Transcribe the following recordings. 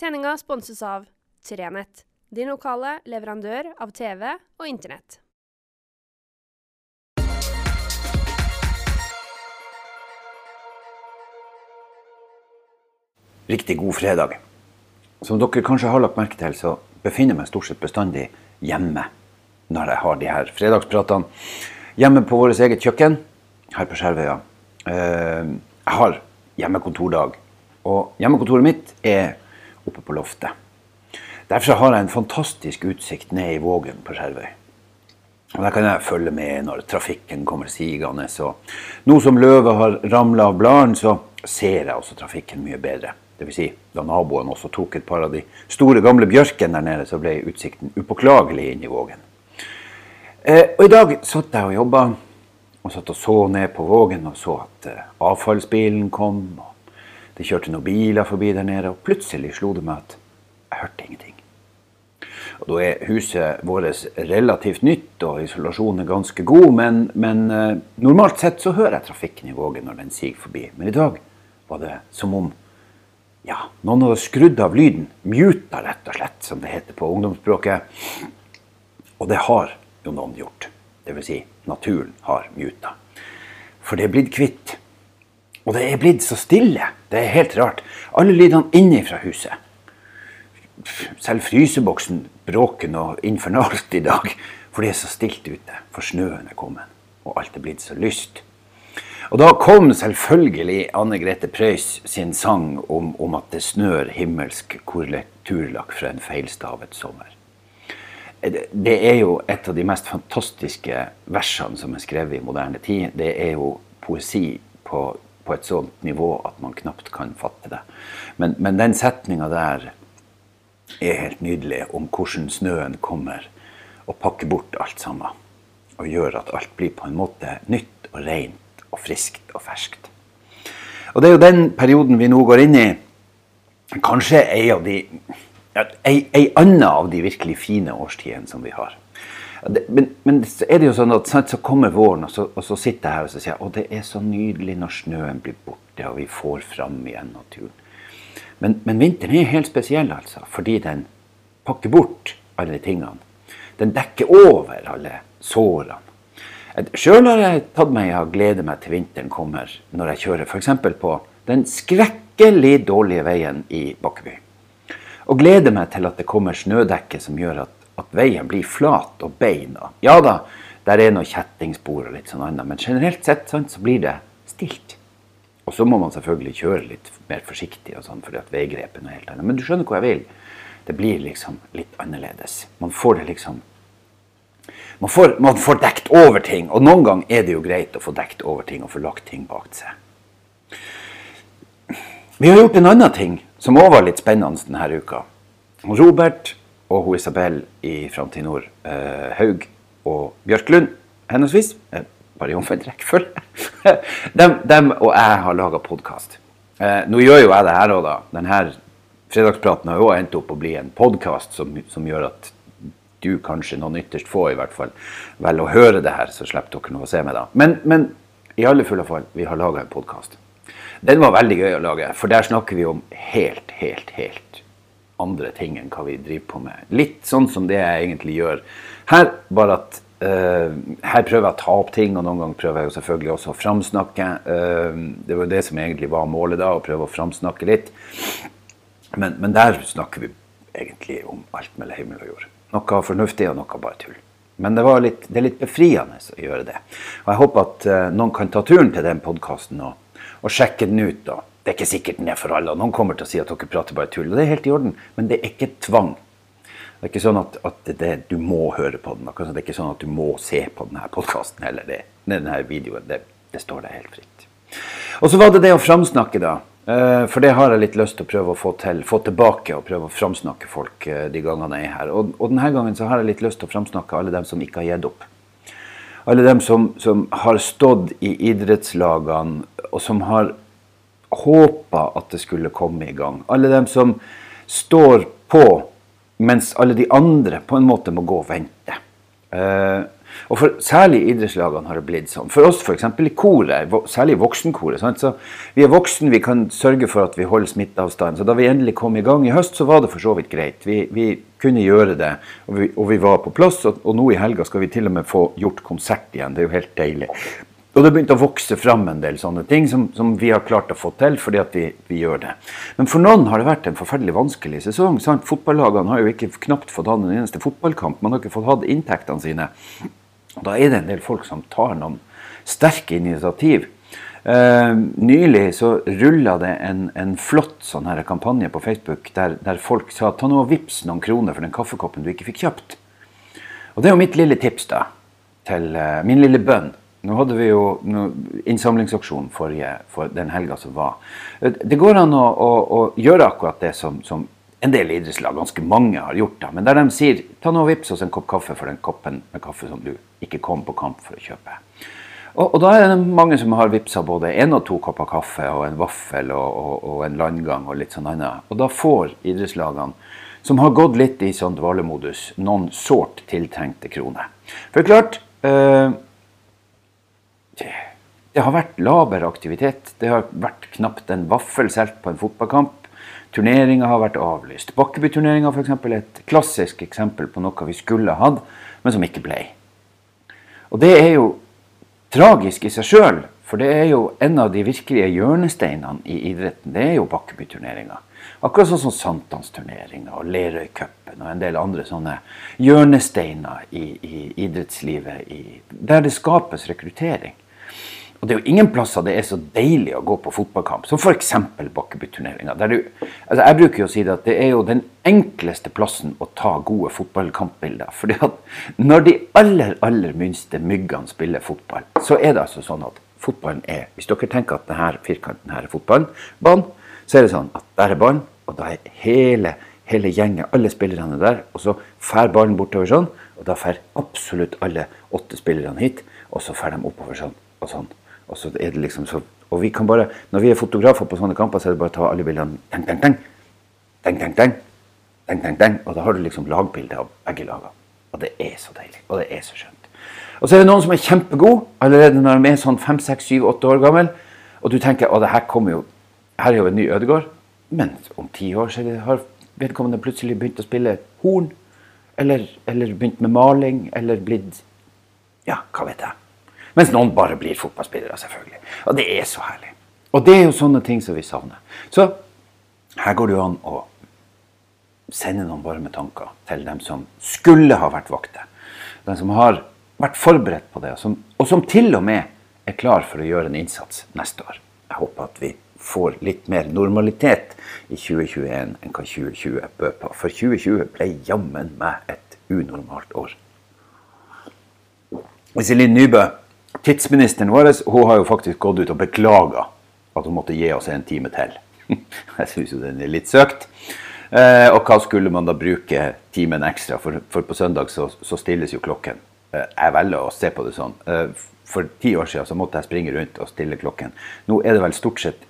Sendinga sponses av Trenett, din lokale leverandør av TV og Internett. Riktig god fredag. Som dere kanskje har lagt merke til, så befinner jeg meg stort sett bestandig hjemme når jeg har de her fredagspratene. Hjemme på vårt eget kjøkken her på Skjervøya. Eh, Jeg har hjemmekontordag, og hjemmekontoret mitt er oppe på loftet. Derfor har jeg en fantastisk utsikt ned i Vågen på Skjervøy. Og Der kan jeg følge med når trafikken kommer sigende. Så nå som løvet har ramla av bladene, så ser jeg også trafikken mye bedre. Vil si, da naboen også tok et par av de store, gamle bjørkene der nede, så ble utsikten upåklagelig inn i Vågen. Eh, og i dag satt jeg og jobba, og satt og så ned på Vågen og så at eh, avfallsbilen kom. og Det kjørte noen biler forbi der nede, og plutselig slo det meg at jeg hørte ingenting. Og Da er huset vårt relativt nytt, og isolasjonen er ganske god, men, men eh, normalt sett så hører jeg trafikken i Vågen når den siger forbi. Men i dag var det som om ja, noen hadde skrudd av lyden. Muta, rett og slett, som det heter på ungdomsspråket. Og det har jo noen gjort. Vil si, naturen har muta. For det er blitt kvitt. Og det er blitt så stille. Det er helt rart. Alle lydene inne fra huset. Selv fryseboksen bråker noe infernalt i dag. For det er så stilt ute. For snøen er kommet. Og alt er blitt så lyst. Og da kom selvfølgelig Anne Grete Preus sin sang om, om at det snør himmelsk korrekturlakk fra en feilstavet sommer. Det er jo et av de mest fantastiske versene som er skrevet i moderne tid. Det er jo poesi på, på et sånt nivå at man knapt kan fatte det. Men, men den setninga der er helt nydelig om hvordan snøen kommer og pakker bort alt sammen. Og gjør at alt blir på en måte nytt og rent og friskt og ferskt. Og det er jo den perioden vi nå går inn i. Kanskje ei av de ei, ei anna av de virkelig fine årstidene som vi har. Men, men så er det jo sånn at så kommer våren, og så, og så sitter jeg her og så sier jeg, å, det er så nydelig når snøen blir borte og vi får fram igjen naturen. Men, men vinteren er helt spesiell, altså, fordi den pakker bort alle tingene. Den dekker over alle sårene. Sjøl har jeg tatt meg i å glede meg til vinteren kommer, når jeg kjører f.eks. på den skrekkelig dårlige veien i Bakkeby. Og gleder meg til at det kommer snødekke som gjør at, at veien blir flat og beina. Ja da, der er noe kjettingspor og litt sånn annet, men generelt sett sant, så blir det stilt. Og så må man selvfølgelig kjøre litt mer forsiktig, og sånn, fordi at veigrepet er noe helt annet. Men du skjønner hvor jeg vil. Det blir liksom litt annerledes. Man får det liksom man får, man får dekt over ting, og noen ganger er det jo greit å få dekt over ting og få lagt ting bak seg. Vi har gjort en annen ting som òg var litt spennende denne uka. Robert og hun Isabel i Framtid Nord, eh, Haug og Bjørklund henholdsvis, eh, bare i omvendt rekkefølge, dem, dem og jeg har laga podkast. Eh, nå gjør jo jeg det her òg, da. Denne fredagspraten har jo endt opp å bli en podkast som, som gjør at du kanskje, noen ytterst få i hvert fall, velger å høre det her, så slipper dere noe å se meg da. Men, men i alle fulle fall, vi har laga en podkast. Den var veldig gøy å lage, for der snakker vi om helt, helt, helt andre ting enn hva vi driver på med. Litt sånn som det jeg egentlig gjør her, bare at uh, her prøver jeg å ta opp ting, og noen ganger prøver jeg jo selvfølgelig også å framsnakke. Uh, det var jo det som egentlig var målet da, å prøve å framsnakke litt. Men, men der snakker vi egentlig om alt mellom himmel og jord. Noe fornuftig og noe bare tull. Men det, litt, det, er litt befriende å gjøre det. Og Jeg håper at uh, noen kan ta turen til den podkasten og, og, sjekke den ut. Da. Det er ikke sikkert den er for alle. og Noen kommer til å si at dere prater bare tull. og Det er helt i orden, men det er ikke tvang. Det er ikke sånn at, at det, du må høre på den. Det er ikke sånn at du må se på denne podkasten eller det, denne videoen. Det, det står deg helt fritt. Og så var det det å framsnakke, da. Eh, for det har jeg litt lyst til å prøve å få til, få tilbake og prøve å framsnakke folk eh, de gangene jeg er her. Og, og, denne gangen så har jeg litt lyst til å framsnakke alle dem som ikke har gitt opp. Alle dem som, som har stått i idrettslagene og som har håpa at det skulle komme i gang. Alle dem som står på mens alle de andre på en måte må gå og vente. Uh, Og for Særlig i idrettslagene har det blitt sånn. For oss f.eks. i koret, særlig voksenkoret. Sant? Så vi er voksne, vi kan sørge for at vi holder smitteavstand. Så da vi endelig kom i gang i høst, så var det for så vidt greit. Vi, vi kunne gjøre det, og vi, og vi, var på plass. Og, og nå i helga skal vi til og med få gjort konsert igjen. Det er jo helt deilig. Og det begynte å vokse fram en del sånne ting som, som vi har klart å få til fordi at vi, vi, gjør det. Men for noen har det vært en forferdelig vanskelig sesong. sant? Fotballagene har jo ikke knapt fått hatt en eneste fotballkamp. Man har ikke fått hatt inntektene sine. Da er det en del folk som tar noen sterke initiativ. Uh, nylig så rulla det en, en, flott sånn her kampanje på Facebook der, der folk sa ta nå og vips noen kroner for den kaffekoppen du ikke fikk kjøpt. Og det er jo mitt lille tips da, til uh, min lille bønn nå hadde vi jo innsamlingsaksjon forrige, for den helga som var. Det går an å, å, å gjøre akkurat det som, som, en del idrettslag, ganske mange, har gjort. da, Men der de sier ta nå og vips oss en kopp kaffe for den koppen med kaffe som du ikke kom på kamp for å kjøpe. Og, og da er det mange som har vippsa både én og to kopper kaffe og en vaffel og, og, og, en landgang og litt sånn annet. Og da får idrettslagene, som har gått litt i sånn dvalemodus, noen sårt tiltrengte kroner. For klart, øh, det har vært laber aktivitet. Det har vært knapt en vaffel solgt på en fotballkamp. Turneringa har vært avlyst. Bakkebyturneringa er et klassisk eksempel på noe vi skulle hatt, men som ikke ble. Og det er jo tragisk i seg sjøl, for det er jo en av de virkelige hjørnesteinene i idretten. Det er jo Bakkebyturneringa. Akkurat sånn som sankthansturneringa og Lerøycupen og en del andre sånne hjørnesteiner i, i idrettslivet i, der det skapes rekruttering. Og det er jo ingen plasser det er så deilig å gå på fotballkamp, som f.eks. Bakkebyturneringa. Altså jeg bruker jo å si det at det er jo den enkleste plassen å ta gode fotballkampbilder. fordi at når de aller, aller minste myggene spiller fotball, så er det altså sånn at fotballen er Hvis dere tenker at denne firkanten her er fotballbanen, så er det sånn at der er ballen, og da er hele, hele gjengen, alle spillerne der, og så fær ballen bortover sånn, og da fær absolutt alle åtte spillerne hit, og så fær de oppover sånn og sånn. Og så er det liksom så Og vi kan bare Når vi er fotografer på sånne kamper, så er det bare å ta alle bildene teng, teng, teng. Teng, teng, teng. Teng, teng, teng. Og da har du liksom lagbilde av begge lagene. Og det er så deilig. Og det er så skjønt. Og så er det noen som er kjempegode allerede når de er sånn fem, seks, syv, åtte år gammel. Og du tenker å, det her kommer jo Her er jo en ny Ødegård. Men om ti år så har vedkommende plutselig begynt å spille horn. Eller, eller begynt med maling. Eller blitt Ja, hva vet jeg. Mens noen bare blir fotballspillere, selvfølgelig. Og det er så herlig. Og det er jo sånne ting som vi savner. Så her går det jo an å sende noen varme tanker til dem som skulle ha vært vakter. De som har vært forberedt på det, og som, og som til og med er klar for å gjøre en innsats neste år. Jeg håper at vi får litt mer normalitet i 2021 enn hva 2020 bød på. For 2020 ble jammen meg et unormalt år. Iselin Nybø Tidsministeren vår hun har jo faktisk gått ut og beklaga at hun måtte gi oss en time til. Jeg syns jo den er litt søkt. Eh, og hva skulle man da bruke timen ekstra? For, for på søndag så, så, stilles jo klokken. Eh, jeg velger å se på det sånn. Eh, for ti år siden så måtte jeg springe rundt og stille klokken. Nå er det vel stort sett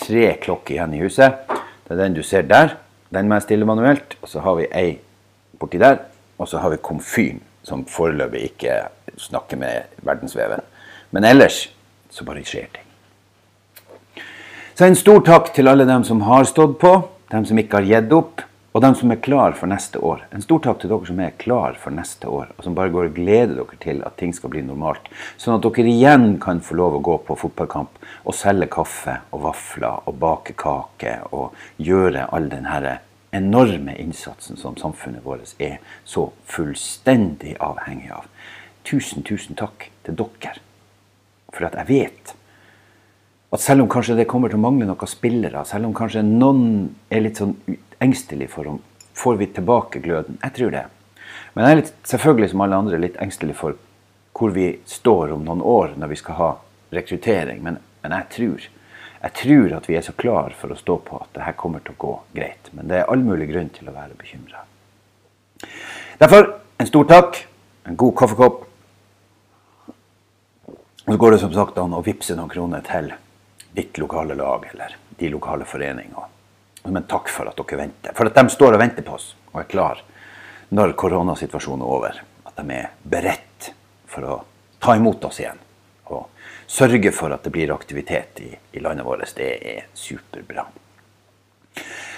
tre klokker igjen i huset. Det er den du ser der. Den må jeg stille manuelt. Og så har vi ei borti der. Og så har vi komfyren som foreløpig ikke snakker med verdensveven. Men ellers så bare skjer ting. Så en stor takk til alle dem som har stått på, dem som ikke har gitt opp, og dem som er klar for neste år. En stor takk til dere som er klar for neste år, og som bare går og gleder dere til at ting skal bli normalt. Sånn at dere igjen kan få lov å gå på fotballkamp og selge kaffe og vafler og bake kake og gjøre all den herre enorme innsatsen som samfunnet vårt er så fullstendig avhengig av. Tusen, tusen takk til dere. For at jeg vet at selv om kanskje det kommer til å mangle noen spillere, selv om kanskje noen er litt sånn engstelig for om får vi tilbake gløden Jeg tror det. Men jeg er litt, selvfølgelig som alle andre litt engstelig for hvor vi står om noen år når vi skal ha rekruttering. Men, men jeg tror jeg tror at vi er så klar for å stå på at det her kommer til å gå greit. Men det er all mulig grunn til å være bekymra. Derfor en stor takk, en god kaffekopp. Og så går det som sagt an å vippse noen kroner til ditt lokale lag eller de lokale foreningene. Som en takk for at dere venter. For at de står og venter på oss og er klar når koronasituasjonen er over. At de er beredt for å ta imot oss igjen. Og sørge for at det blir aktivitet i, i landet vårt. Det er superbra.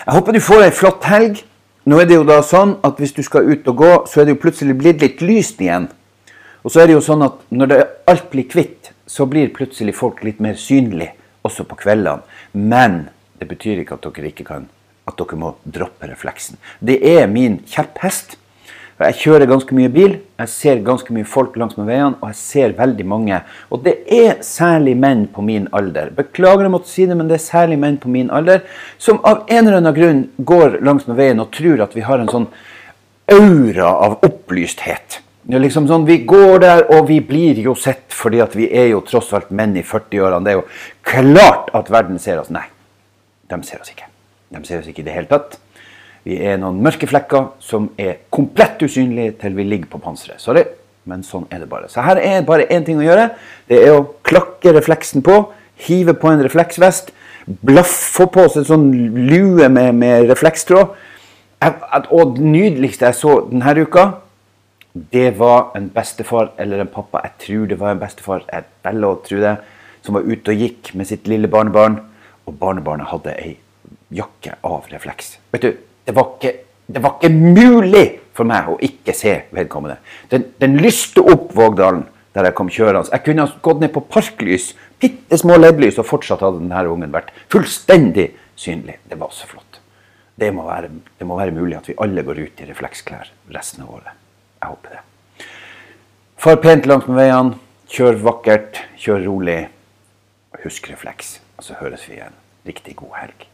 Jeg håper du får ei flott helg. Nå er det jo da sånn at hvis du skal ut og gå, så er det jo plutselig blitt litt lyst igjen. Og så er det jo sånn at når alt blir kvitt, så blir plutselig folk litt mer synlige også på kveldene. Men det betyr ikke at dere ikke kan at dere må droppe refleksen. Det er min kjepphest. Jeg kjører ganske mye bil, jeg ser ganske mye folk langs med veiene, og jeg ser veldig mange. Og det er særlig menn på min alder. Beklager å måtte si det, men det er særlig menn på min alder som av en eller annen grunn går langs med veien og tror at vi har en sånn aura av opplysthet. Det er liksom sånn, Vi går der, og vi blir jo sett fordi vi er jo tross alt menn i 40-årene. Det er jo klart at verden ser oss. Nei, de ser oss ikke. De ser oss ikke i det hele tatt. Vi er noen mørke flekker som er komplett usynlige til vi ligger på panseret. Sorry, men sånn er det bare. Så her er bare én ting å gjøre. Det er å klakke refleksen på. Hive på en refleksvest. Blaff, få på seg en sånn lue med, med reflekstråd. Og det nydeligste jeg så denne uka, det var en bestefar eller en pappa. Jeg tror det var en bestefar, jeg velger å tro det, som var ute og gikk med sitt lille barnebarn. Og barnebarnet hadde ei jakke av refleks. Vet du, det var ikke, det var ikke mulig for meg å ikke se vedkommende. Den, den lyste opp Vågdalen der jeg kom kjørende. Jeg kunne ha gått ned på parklys, bitte små LED-lys, og fortsatt hadde denne ungen vært fullstendig synlig. Det var så flott. Det må, være, det må være mulig at vi alle går ut i refleksklær resten av året. Jeg håper det. Far pent langs med veiene. Kjør vakkert, kjør rolig. Husk refleks. Og så høres vi igjen. Riktig god helg.